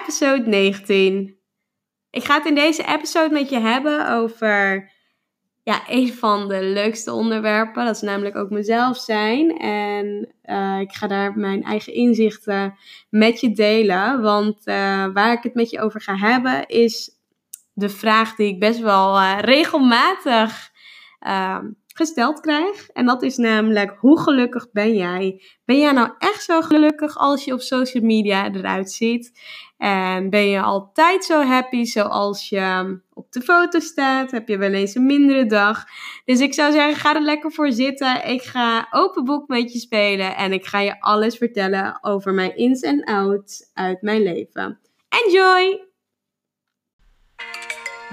episode 19. Ik ga het in deze episode met je hebben over ja, een van de leukste onderwerpen. Dat is namelijk ook mezelf zijn. En uh, ik ga daar mijn eigen inzichten met je delen. Want uh, waar ik het met je over ga hebben is de vraag die ik best wel uh, regelmatig gesteld krijg. En dat is namelijk, hoe gelukkig ben jij? Ben jij nou echt zo gelukkig als je op social media eruit ziet? En ben je altijd zo happy zoals je op de foto staat? Heb je wel eens een mindere dag? Dus ik zou zeggen, ga er lekker voor zitten. Ik ga open boek met je spelen en ik ga je alles vertellen over mijn ins en outs uit mijn leven. Enjoy!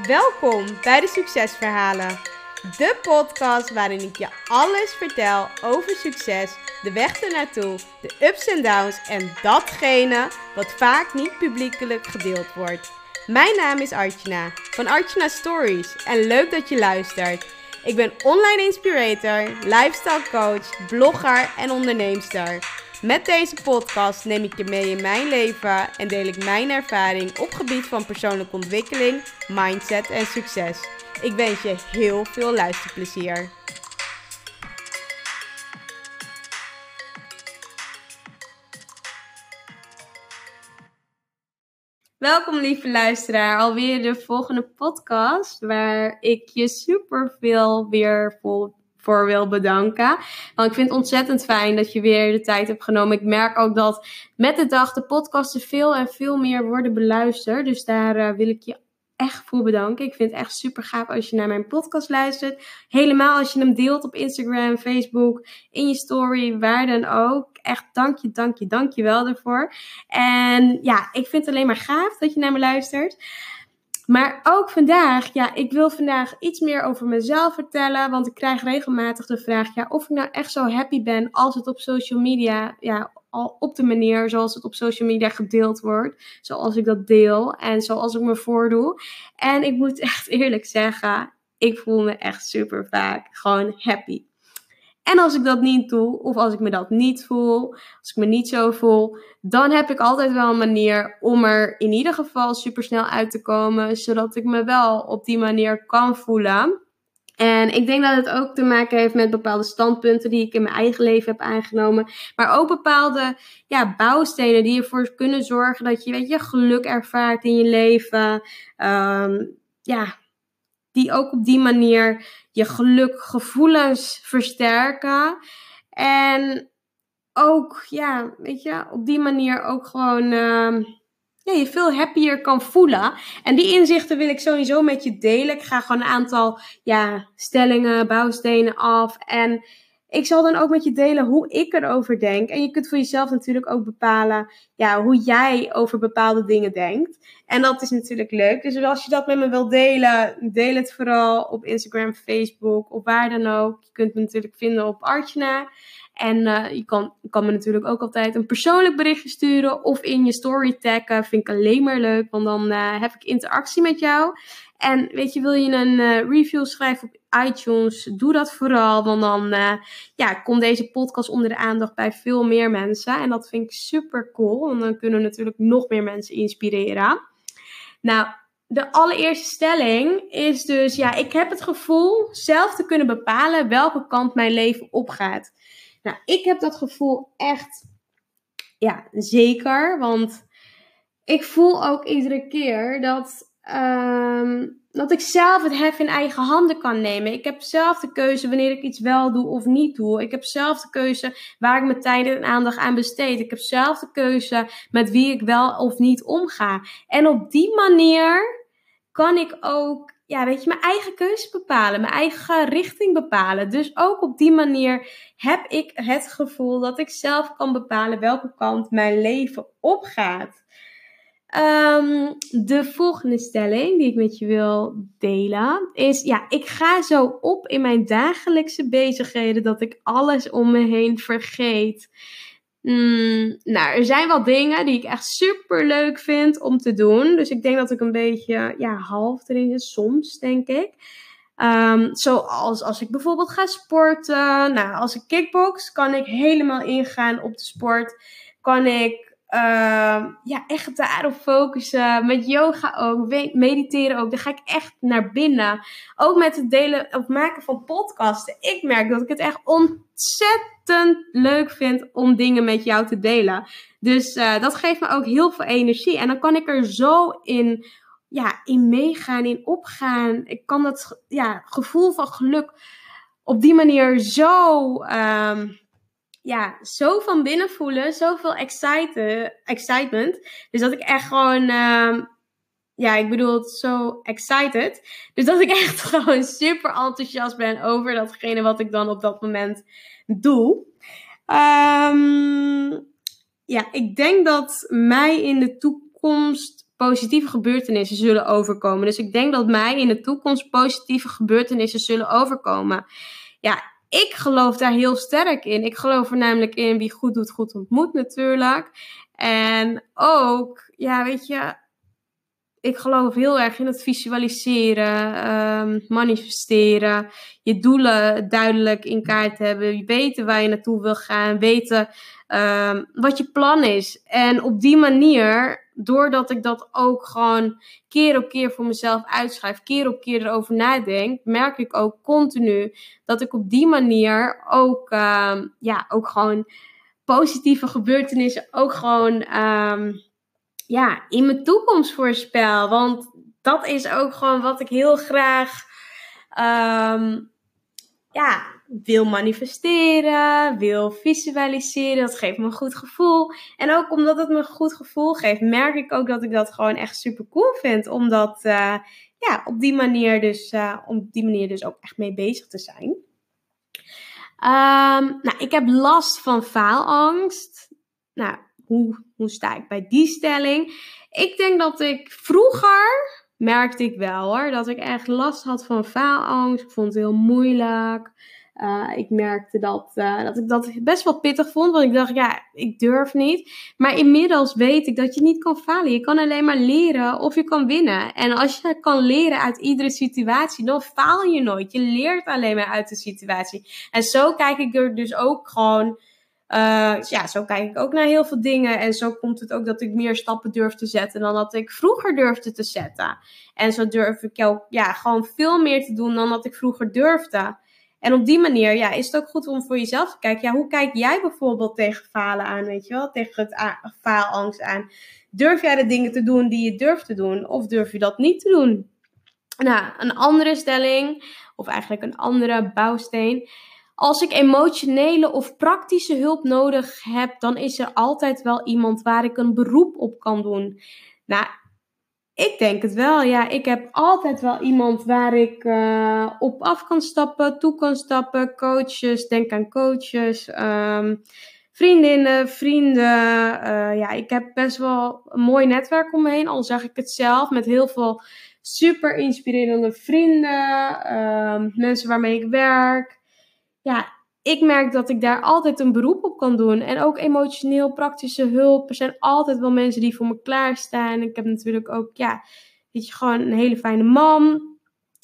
Welkom bij de Succesverhalen. De podcast waarin ik je alles vertel over succes, de weg ernaartoe, de ups en downs en datgene wat vaak niet publiekelijk gedeeld wordt. Mijn naam is Archana van Archana Stories en leuk dat je luistert. Ik ben online inspirator, lifestyle coach, blogger en onderneemster. Met deze podcast neem ik je mee in mijn leven en deel ik mijn ervaring op gebied van persoonlijke ontwikkeling, mindset en succes. Ik wens je heel veel luisterplezier. Welkom lieve luisteraar, alweer de volgende podcast waar ik je super veel weer voor, voor wil bedanken. Want ik vind het ontzettend fijn dat je weer de tijd hebt genomen. Ik merk ook dat met de dag de podcasten veel en veel meer worden beluisterd. Dus daar uh, wil ik je echt voor bedanken. Ik vind het echt super gaaf als je naar mijn podcast luistert. Helemaal als je hem deelt op Instagram, Facebook, in je story, waar dan ook. Echt dank je, dank je, dank je wel daarvoor. En ja, ik vind het alleen maar gaaf dat je naar me luistert. Maar ook vandaag, ja, ik wil vandaag iets meer over mezelf vertellen. Want ik krijg regelmatig de vraag, ja, of ik nou echt zo happy ben als het op social media, ja, al op de manier zoals het op social media gedeeld wordt. Zoals ik dat deel en zoals ik me voordoe. En ik moet echt eerlijk zeggen, ik voel me echt super vaak gewoon happy. En als ik dat niet doe, of als ik me dat niet voel, als ik me niet zo voel, dan heb ik altijd wel een manier om er in ieder geval super snel uit te komen, zodat ik me wel op die manier kan voelen. En ik denk dat het ook te maken heeft met bepaalde standpunten die ik in mijn eigen leven heb aangenomen. Maar ook bepaalde ja, bouwstenen die ervoor kunnen zorgen dat je, weet je geluk ervaart in je leven. Um, ja, die ook op die manier je gelukgevoelens versterken. En ook, ja, weet je, op die manier ook gewoon uh, ja, je veel happier kan voelen. En die inzichten wil ik sowieso met je delen. Ik ga gewoon een aantal ja, stellingen, bouwstenen af. En ik zal dan ook met je delen hoe ik erover denk. En je kunt voor jezelf natuurlijk ook bepalen ja, hoe jij over bepaalde dingen denkt. En dat is natuurlijk leuk. Dus als je dat met me wilt delen, deel het vooral op Instagram, Facebook of waar dan ook. Je kunt me natuurlijk vinden op Artjana. En uh, je kan, kan me natuurlijk ook altijd een persoonlijk berichtje sturen of in je story taggen. Vind ik alleen maar leuk, want dan uh, heb ik interactie met jou. En weet je, wil je een uh, review schrijven op iTunes, doe dat vooral. Want dan ja, komt deze podcast onder de aandacht bij veel meer mensen. En dat vind ik super cool, want dan kunnen we natuurlijk nog meer mensen inspireren. Nou, de allereerste stelling is dus, ja, ik heb het gevoel zelf te kunnen bepalen welke kant mijn leven opgaat. Nou, ik heb dat gevoel echt, ja, zeker. Want ik voel ook iedere keer dat, um, dat ik zelf het hef in eigen handen kan nemen. Ik heb zelf de keuze wanneer ik iets wel doe of niet doe. Ik heb zelf de keuze waar ik mijn tijd en aandacht aan besteed. Ik heb zelf de keuze met wie ik wel of niet omga. En op die manier kan ik ook ja, weet je, mijn eigen keuze bepalen, mijn eigen richting bepalen. Dus ook op die manier heb ik het gevoel dat ik zelf kan bepalen welke kant mijn leven opgaat. Um, de volgende stelling die ik met je wil delen is: ja, ik ga zo op in mijn dagelijkse bezigheden dat ik alles om me heen vergeet. Mm, nou, er zijn wel dingen die ik echt super leuk vind om te doen. Dus ik denk dat ik een beetje ja, half erin zit, soms denk ik. Um, zoals als ik bijvoorbeeld ga sporten. Nou, als ik kickbox, kan ik helemaal ingaan op de sport. Kan ik uh, ja, echt daarop focussen. Met yoga ook, mediteren ook. Dan ga ik echt naar binnen. Ook met het delen of maken van podcasten. Ik merk dat ik het echt ontzettend leuk vind om dingen met jou te delen. Dus uh, dat geeft me ook heel veel energie. En dan kan ik er zo in, ja, in meegaan, in opgaan. Ik kan dat ja, gevoel van geluk op die manier zo. Um, ja, zo van binnen voelen, zoveel excitement. Dus dat ik echt gewoon, uh, ja, ik bedoel zo excited. Dus dat ik echt gewoon super enthousiast ben over datgene wat ik dan op dat moment doe. Um, ja, ik denk dat mij in de toekomst positieve gebeurtenissen zullen overkomen. Dus ik denk dat mij in de toekomst positieve gebeurtenissen zullen overkomen. Ja, ik geloof daar heel sterk in. Ik geloof er namelijk in wie goed doet, goed ontmoet natuurlijk. En ook, ja, weet je, ik geloof heel erg in het visualiseren, um, manifesteren, je doelen duidelijk in kaart hebben, weten waar je naartoe wil gaan, weten um, wat je plan is. En op die manier, doordat ik dat ook gewoon keer op keer voor mezelf uitschrijf, keer op keer erover nadenk, merk ik ook continu dat ik op die manier ook, um, ja, ook gewoon positieve gebeurtenissen ook gewoon ja, in mijn toekomst voorspel. Want dat is ook gewoon wat ik heel graag um, ja, wil manifesteren, wil visualiseren. Dat geeft me een goed gevoel. En ook omdat het me een goed gevoel geeft, merk ik ook dat ik dat gewoon echt super cool vind. Omdat uh, ja, op die manier dus, uh, op die manier dus ook echt mee bezig te zijn. Um, nou, ik heb last van faalangst. Nou, hoe, hoe sta ik bij die stelling? Ik denk dat ik vroeger merkte ik wel hoor, dat ik echt last had van faalangst. Ik vond het heel moeilijk. Uh, ik merkte dat, uh, dat ik dat best wel pittig vond, want ik dacht, ja, ik durf niet. Maar inmiddels weet ik dat je niet kan falen. Je kan alleen maar leren of je kan winnen. En als je kan leren uit iedere situatie, dan faal je nooit. Je leert alleen maar uit de situatie. En zo kijk ik er dus ook gewoon uh, ja, zo kijk ik ook naar heel veel dingen. En zo komt het ook dat ik meer stappen durf te zetten dan dat ik vroeger durfde te zetten. En zo durf ik ook ja, gewoon veel meer te doen dan dat ik vroeger durfde. En op die manier ja, is het ook goed om voor jezelf te kijken. Ja, hoe kijk jij bijvoorbeeld tegen falen aan, weet je wel? Tegen het faalangst aan. Durf jij de dingen te doen die je durft te doen? Of durf je dat niet te doen? Nou, een andere stelling, of eigenlijk een andere bouwsteen als ik emotionele of praktische hulp nodig heb, dan is er altijd wel iemand waar ik een beroep op kan doen. Nou, ik denk het wel. Ja, ik heb altijd wel iemand waar ik uh, op af kan stappen, toe kan stappen. Coaches, denk aan coaches. Um, vriendinnen, vrienden. Uh, ja, ik heb best wel een mooi netwerk om me heen. Al zeg ik het zelf. Met heel veel super inspirerende vrienden. Um, mensen waarmee ik werk ja, ik merk dat ik daar altijd een beroep op kan doen. En ook emotioneel praktische hulp. Er zijn altijd wel mensen die voor me klaarstaan. Ik heb natuurlijk ook, ja, weet je, gewoon een hele fijne man.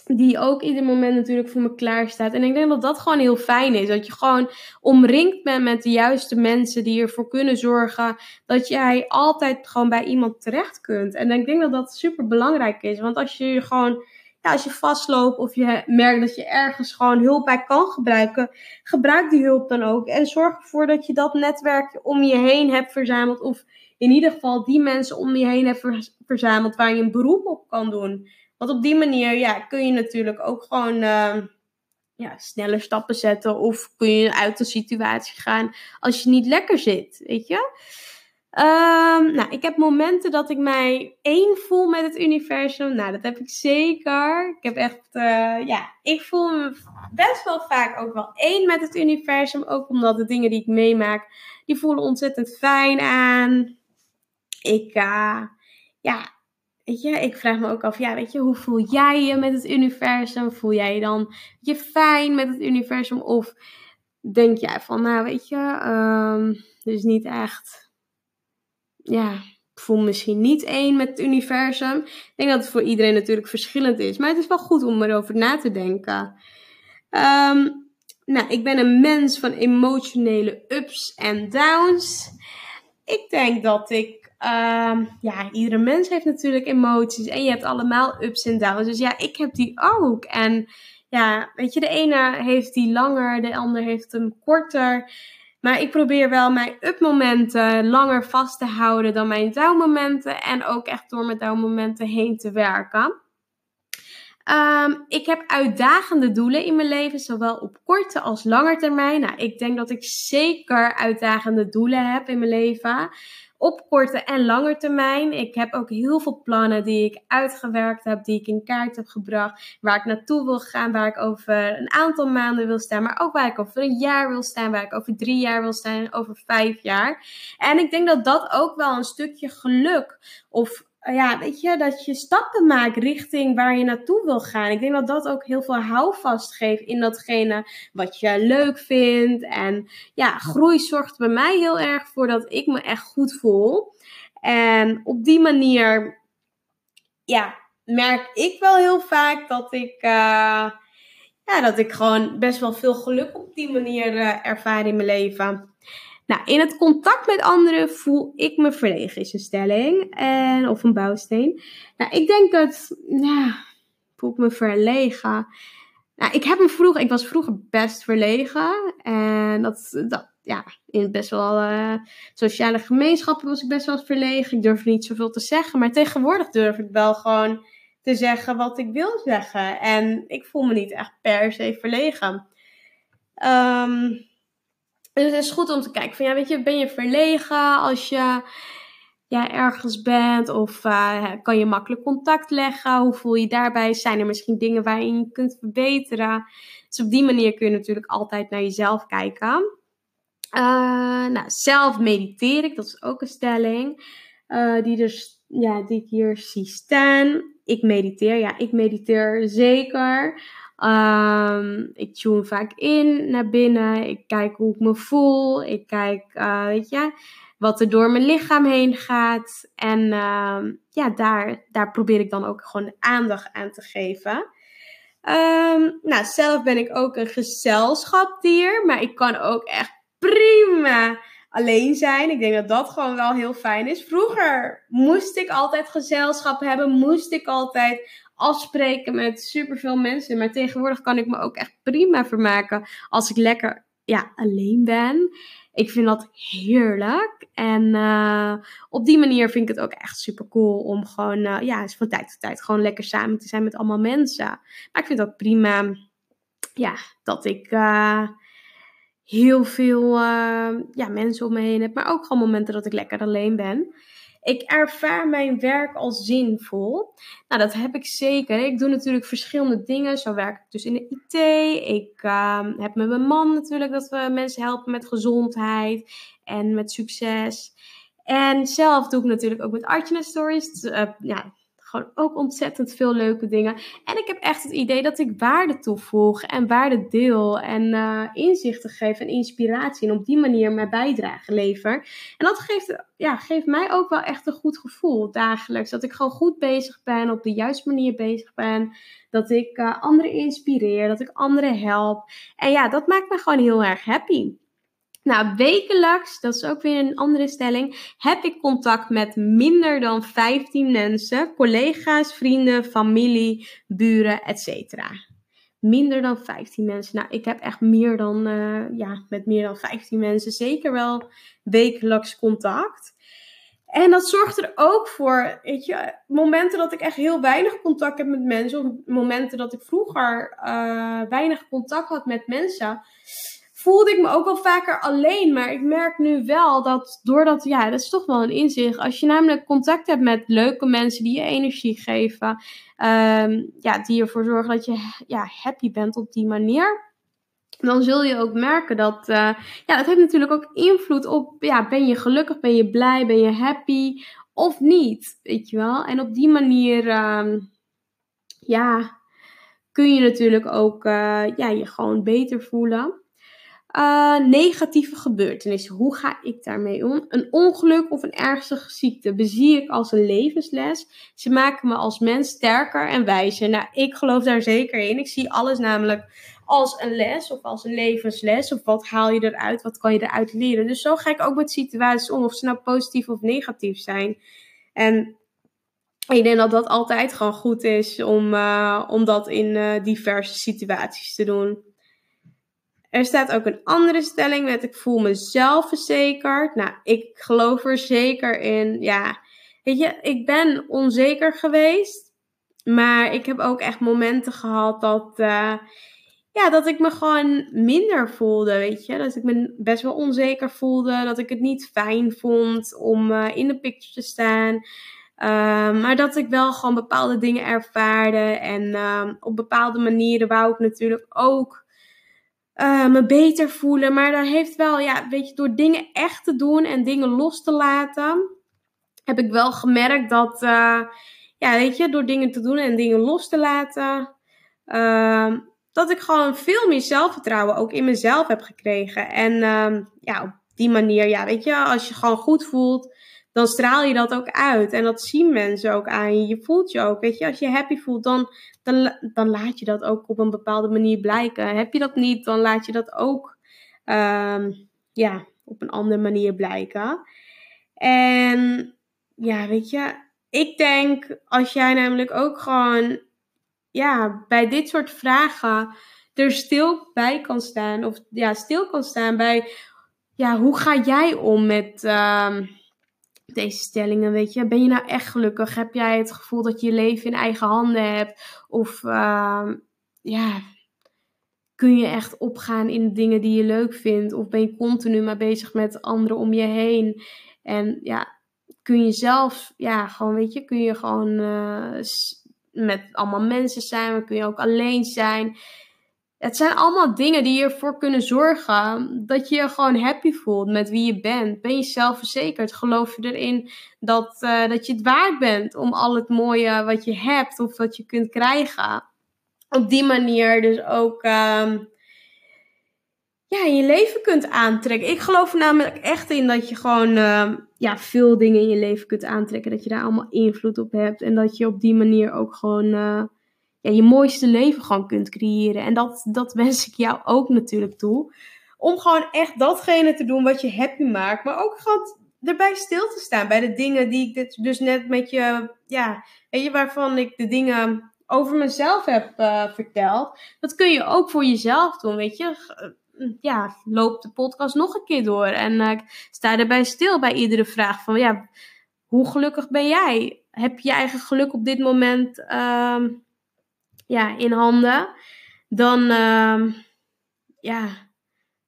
Die ook ieder moment natuurlijk voor me klaar staat. En ik denk dat dat gewoon heel fijn is. Dat je gewoon omringd bent met de juiste mensen die ervoor kunnen zorgen. Dat jij altijd gewoon bij iemand terecht kunt. En ik denk dat dat super belangrijk is. Want als je gewoon als je vastloopt of je merkt dat je ergens gewoon hulp bij kan gebruiken, gebruik die hulp dan ook. En zorg ervoor dat je dat netwerk om je heen hebt verzameld. Of in ieder geval die mensen om je heen hebt verzameld waar je een beroep op kan doen. Want op die manier ja, kun je natuurlijk ook gewoon uh, ja, sneller stappen zetten. Of kun je uit de situatie gaan als je niet lekker zit. Weet je? Um, nou, ik heb momenten dat ik mij één voel met het universum. Nou, dat heb ik zeker. Ik heb echt, uh, ja, ik voel me best wel vaak ook wel één met het universum. Ook omdat de dingen die ik meemaak, die voelen ontzettend fijn aan. Ik, uh, ja, weet je, ik vraag me ook af, ja, weet je, hoe voel jij je met het universum? Voel jij je dan je fijn met het universum? Of denk jij van, nou, weet je, um, dus niet echt ja, ik voel misschien niet één met het universum. Ik denk dat het voor iedereen natuurlijk verschillend is. Maar het is wel goed om erover na te denken. Um, nou, ik ben een mens van emotionele ups en downs. ik denk dat ik, ehm, ja, iedere mens heeft natuurlijk emoties en je hebt allemaal ups en downs. Dus ja, ik heb die ook. En ja, weet je, de ene heeft die langer, de ander heeft hem korter. Maar ik probeer wel mijn up-momenten langer vast te houden dan mijn down-momenten. En ook echt door mijn down-momenten heen te werken. Ehm, ik heb uitdagende doelen in mijn leven, zowel op korte als lange termijn. Nou, ik denk dat ik zeker uitdagende doelen heb in mijn leven. Op korte en lange termijn. Ik heb ook heel veel plannen die ik uitgewerkt heb, die ik in kaart heb gebracht. Waar ik naartoe wil gaan, waar ik over een aantal maanden wil staan. Maar ook waar ik over een jaar wil staan, waar ik over drie jaar wil staan, over vijf jaar. En ik denk dat dat ook wel een stukje geluk of ja, weet je, dat je stappen maakt richting waar je naartoe wil gaan. Ik denk dat dat ook heel veel houvast geeft in datgene wat je leuk vindt. En ja, groei zorgt bij mij heel erg voor dat ik me echt goed voel. En op die manier, ja, merk ik wel heel vaak dat ik, uh, ja, dat ik gewoon best wel veel geluk op die manier uh, ervaar in mijn leven. Nou, in het contact met anderen voel ik me verlegen, is een stelling. En, of een bouwsteen. Nou, ik denk dat, ja, voel ik me verlegen. Nou, ik heb me vroeger, ik was vroeger best verlegen. En dat, dat ja, in best wel uh, sociale gemeenschappen was ik best wel verlegen. Ik durfde niet zoveel te zeggen. Maar tegenwoordig durf ik wel gewoon te zeggen wat ik wil zeggen. En ik voel me niet echt per se verlegen. Um, dus het is goed om te kijken van ja, weet je, ben je verlegen als je ja, ergens bent? Of uh, kan je makkelijk contact leggen? Hoe voel je daarbij? Zijn er misschien dingen waarin je kunt verbeteren? Dus op die manier kun je natuurlijk altijd naar jezelf kijken. Uh, nou, zelf mediteer ik, dat is ook een stelling. Uh, die, dus, ja, die ik hier zie staan. Ik mediteer, ja, ik mediteer zeker. Um, ik tune vaak in naar binnen. Ik kijk hoe ik me voel. Ik kijk, uh, weet je, wat er door mijn lichaam heen gaat. En uh, ja, daar, daar probeer ik dan ook gewoon aandacht aan te geven. Um, nou, zelf ben ik ook een gezelschapdier. Maar ik kan ook echt prima alleen zijn. Ik denk dat dat gewoon wel heel fijn is. Vroeger moest ik altijd gezelschap hebben. Moest ik altijd afspreken met superveel mensen. Maar tegenwoordig kan ik me ook echt prima vermaken als ik lekker ja, alleen ben. Ik vind dat heerlijk. En uh, op die manier vind ik het ook echt super cool om gewoon, uh, ja, van tijd tot tijd gewoon lekker samen te zijn met allemaal mensen. Maar ik vind ook prima, ja, dat ik uh, heel veel ja, mensen om me heen heb. Maar ook gewoon momenten dat ik lekker alleen ben. Ik ervaar mijn werk als zinvol. Nou, dat heb ik zeker. Ik doe natuurlijk verschillende dingen. Zo werk ik dus in de IT. Ik uh, heb met mijn man natuurlijk dat we mensen helpen met gezondheid en met succes. En zelf doe ik natuurlijk ook met Artjana Stories. Uh, ja, gewoon ook ontzettend veel leuke dingen. En ik heb echt het idee dat ik waarde toevoeg en waarde deel en uh, inzichten geef en inspiratie. En op die manier mijn bijdrage lever. En dat geeft, ja, geeft mij ook wel echt een goed gevoel dagelijks. Dat ik gewoon goed bezig ben, op de juiste manier bezig ben. Dat ik uh, anderen inspireer, dat ik anderen help. En ja, dat maakt me gewoon heel erg happy. Nou, wekelijks, dat is ook weer een andere stelling, heb ik contact met minder dan 15 mensen, collega's, vrienden, familie, buren, etc. Minder dan 15 mensen. Nou, ik heb echt meer dan, uh, ja, met meer dan 15 mensen zeker wel wekelijks contact. En dat zorgt er ook voor, weet je, momenten dat ik echt heel weinig contact heb met mensen, of momenten dat ik vroeger uh, weinig contact had met mensen voelde ik me ook wel vaker alleen. Maar ik merk nu wel dat doordat, ja, dat is toch wel een inzicht. Als je namelijk contact hebt met leuke mensen die je energie geven, um, ja, die ervoor zorgen dat je ja, happy bent op die manier. Dan zul je ook merken dat, uh, ja, dat heeft natuurlijk ook invloed op, ja, ben je gelukkig, ben je blij, ben je happy of niet, weet je wel. En op die manier, um, ja, kun je natuurlijk ook, uh, ja, je gewoon beter voelen. Uh, negatieve gebeurtenissen. Hoe ga ik daarmee om? Een ongeluk of een ernstige ziekte bezie ik als een levensles. Ze maken me als mens sterker en wijzer. Nou, ik geloof daar zeker in. Ik zie alles namelijk als een les of als een levensles. Of wat haal je eruit? Wat kan je eruit leren? Dus zo ga ik ook met situaties om, of ze nou positief of negatief zijn. En ik denk dat dat altijd gewoon goed is om, uh, om dat in uh, diverse situaties te doen. Er staat ook een andere stelling met ik voel me zelfverzekerd. Nou, ik geloof er zeker in. Ja, weet je, ik ben onzeker geweest. Maar ik heb ook echt momenten gehad dat, uh, ja, dat ik me gewoon minder voelde, weet je. Dat ik me best wel onzeker voelde. Dat ik het niet fijn vond om uh, in de picture te staan. Uh, maar dat ik wel gewoon bepaalde dingen ervaarde. En ehm, op bepaalde manieren wou ik natuurlijk ook uh, me beter voelen. Maar dat heeft wel, ja, weet je, door dingen echt te doen en dingen los te laten, heb ik wel gemerkt dat, uh, ja, weet je, door dingen te doen en dingen los te laten, uh, dat ik gewoon veel meer zelfvertrouwen ook in mezelf heb gekregen. En uh, ja, op die manier, ja, weet je, als je gewoon goed voelt, dan straal je dat ook uit. En dat zien mensen ook aan je. Je voelt je ook, weet je, als je happy voelt, dan, dan, laat je dat ook op een bepaalde manier blijken. Heb je dat niet, dan laat je dat ook, um, ja, op een andere manier blijken. En ja, weet je, ik denk als jij namelijk ook gewoon, ja, bij dit soort vragen er stil bij kan staan, of ja, stil kan staan bij, ja, hoe ga jij om met. Um, deze stellingen, weet je. Ben je nou echt gelukkig? Heb jij het gevoel dat je je leven in eigen handen hebt? Of uh, ja, kun je echt opgaan in dingen die je leuk vindt? Of ben je continu maar bezig met anderen om je heen? En ja, kun je zelf, ja, gewoon, weet je, kun je gewoon uh, met allemaal mensen zijn, maar kun je ook alleen zijn. Het zijn allemaal dingen die ervoor kunnen zorgen dat je je gewoon happy voelt met wie je bent. Ben je zelfverzekerd? Geloof je erin dat, uh, dat je het waard bent om al het mooie wat je hebt of wat je kunt krijgen? Op die manier dus ook um, ja, je leven kunt aantrekken. Ik geloof er namelijk echt in dat je gewoon uh, ja, veel dingen in je leven kunt aantrekken. Dat je daar allemaal invloed op hebt. En dat je op die manier ook gewoon... Ja, je mooiste leven gewoon kunt creëren. En dat, dat wens ik jou ook natuurlijk toe. Om gewoon echt datgene te doen wat je happy maakt. Maar ook gewoon erbij stil te staan. Bij de dingen die ik dus net met je, ja, weet je, waarvan ik de dingen over mezelf heb uh, verteld. Dat kun je ook voor jezelf doen, weet je. Ja, loop de podcast nog een keer door. En uh, sta erbij stil bij iedere vraag van, ja, hoe gelukkig ben jij? Heb je eigen geluk op dit moment... Uh, ja, in handen, dan, uh, ja,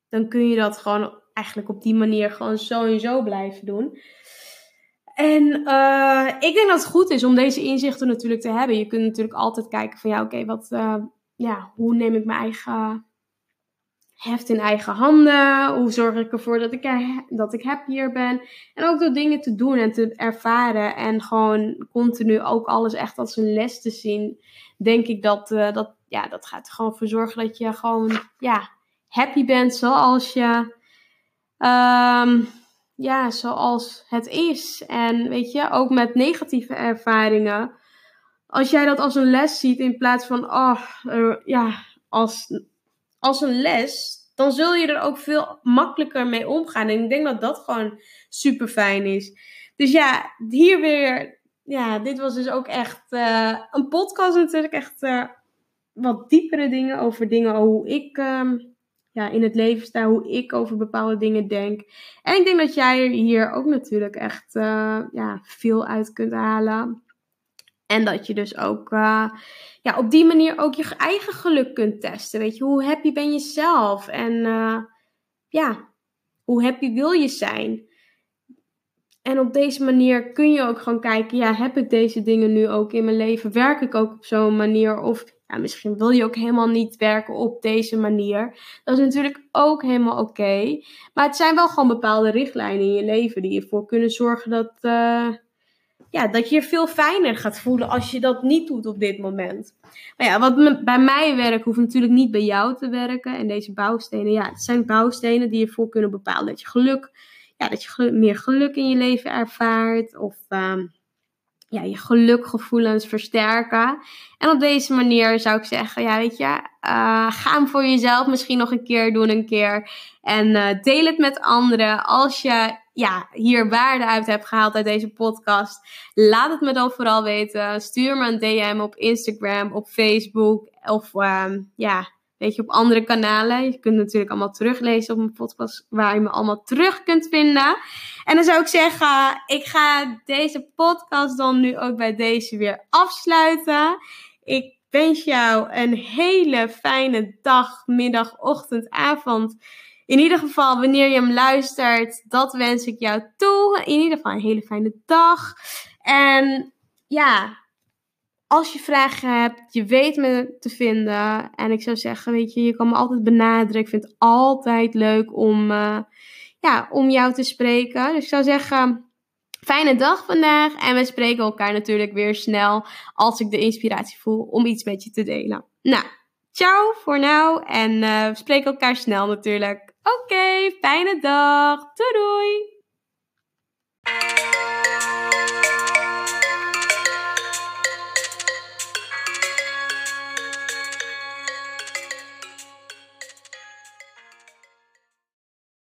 dan kun je dat gewoon eigenlijk op die manier gewoon zo en zo blijven doen. En uh, ik denk dat het goed is om deze inzichten natuurlijk te hebben. Je kunt natuurlijk altijd kijken van ja, oké, wat, uh, ja, hoe neem ik mijn eigen heft in eigen handen? Hoe zorg ik ervoor dat ik, dat ik happier ben? En ook door dingen te doen en te ervaren en gewoon continu ook alles echt als een les te zien denk ik dat, uh, dat, ja, dat gaat er gewoon voor zorgen dat je gewoon ja, happy bent zoals je, um, ja, zoals het is. En weet je, ook met negatieve ervaringen. Als jij dat als een les ziet in plaats van, oh, uh, ja, als, als een les, dan zul je er ook veel makkelijker mee omgaan. En ik denk dat dat gewoon super fijn is. Dus ja, hier weer ja, dit was dus ook echt uh, een podcast natuurlijk. Echt uh, wat diepere dingen over dingen hoe ik um, ja, in het leven sta. Hoe ik over bepaalde dingen denk. En ik denk dat jij hier ook natuurlijk echt uh, ja, veel uit kunt halen. En dat je dus ook ja, op die manier ook je eigen geluk kunt testen. Weet je, hoe happy ben je zelf? En ja, hoe happy wil je zijn? En op deze manier kun je ook gewoon kijken, ja, heb ik deze dingen nu ook in mijn leven? Werk ik ook op zo'n manier? Of ja, misschien wil je ook helemaal niet werken op deze manier. Dat is natuurlijk ook helemaal oké. Maar het zijn wel gewoon bepaalde richtlijnen in je leven die ervoor kunnen zorgen dat, uh, ja, dat je je veel fijner gaat voelen als je dat niet doet op dit moment. Maar ja, wat bij mij werkt, hoeft natuurlijk niet bij jou te werken. En deze bouwstenen, ja, het zijn bouwstenen die ervoor kunnen bepalen dat je geluk ja, dat je meer geluk in je leven ervaart. Of um, ja, je gelukgevoelens versterken. En op deze manier zou ik zeggen, ja, weet je, uh, ga hem voor jezelf misschien nog een keer doen, een keer. En uh, deel het met anderen. Als je ja, hier waarde uit hebt gehaald uit deze podcast, laat het me dan vooral weten. Stuur me een DM op Instagram, op Facebook of uh, ja, weet je, op andere kanalen. Je kunt natuurlijk allemaal teruglezen op mijn podcast, waar je me allemaal terug kunt vinden. En dan zou ik zeggen, ik ga deze podcast dan nu ook bij deze weer afsluiten. Ik wens jou een hele fijne dag, middag, ochtend, avond. In ieder geval, wanneer je hem luistert, dat wens ik jou toe. In ieder geval een hele fijne dag. En ja, als je vragen hebt, je weet me te vinden. En ik zou zeggen, weet je, je kan me altijd benaderen. Ik vind het altijd leuk om, uh, ja, om jou te spreken. Dus ik zou zeggen, fijne dag vandaag. En we spreken elkaar natuurlijk weer snel als ik de inspiratie voel om iets met je te delen. Nou, ciao voor nu. En uh, we spreken elkaar snel natuurlijk. Oké, fijne dag. Doei doei.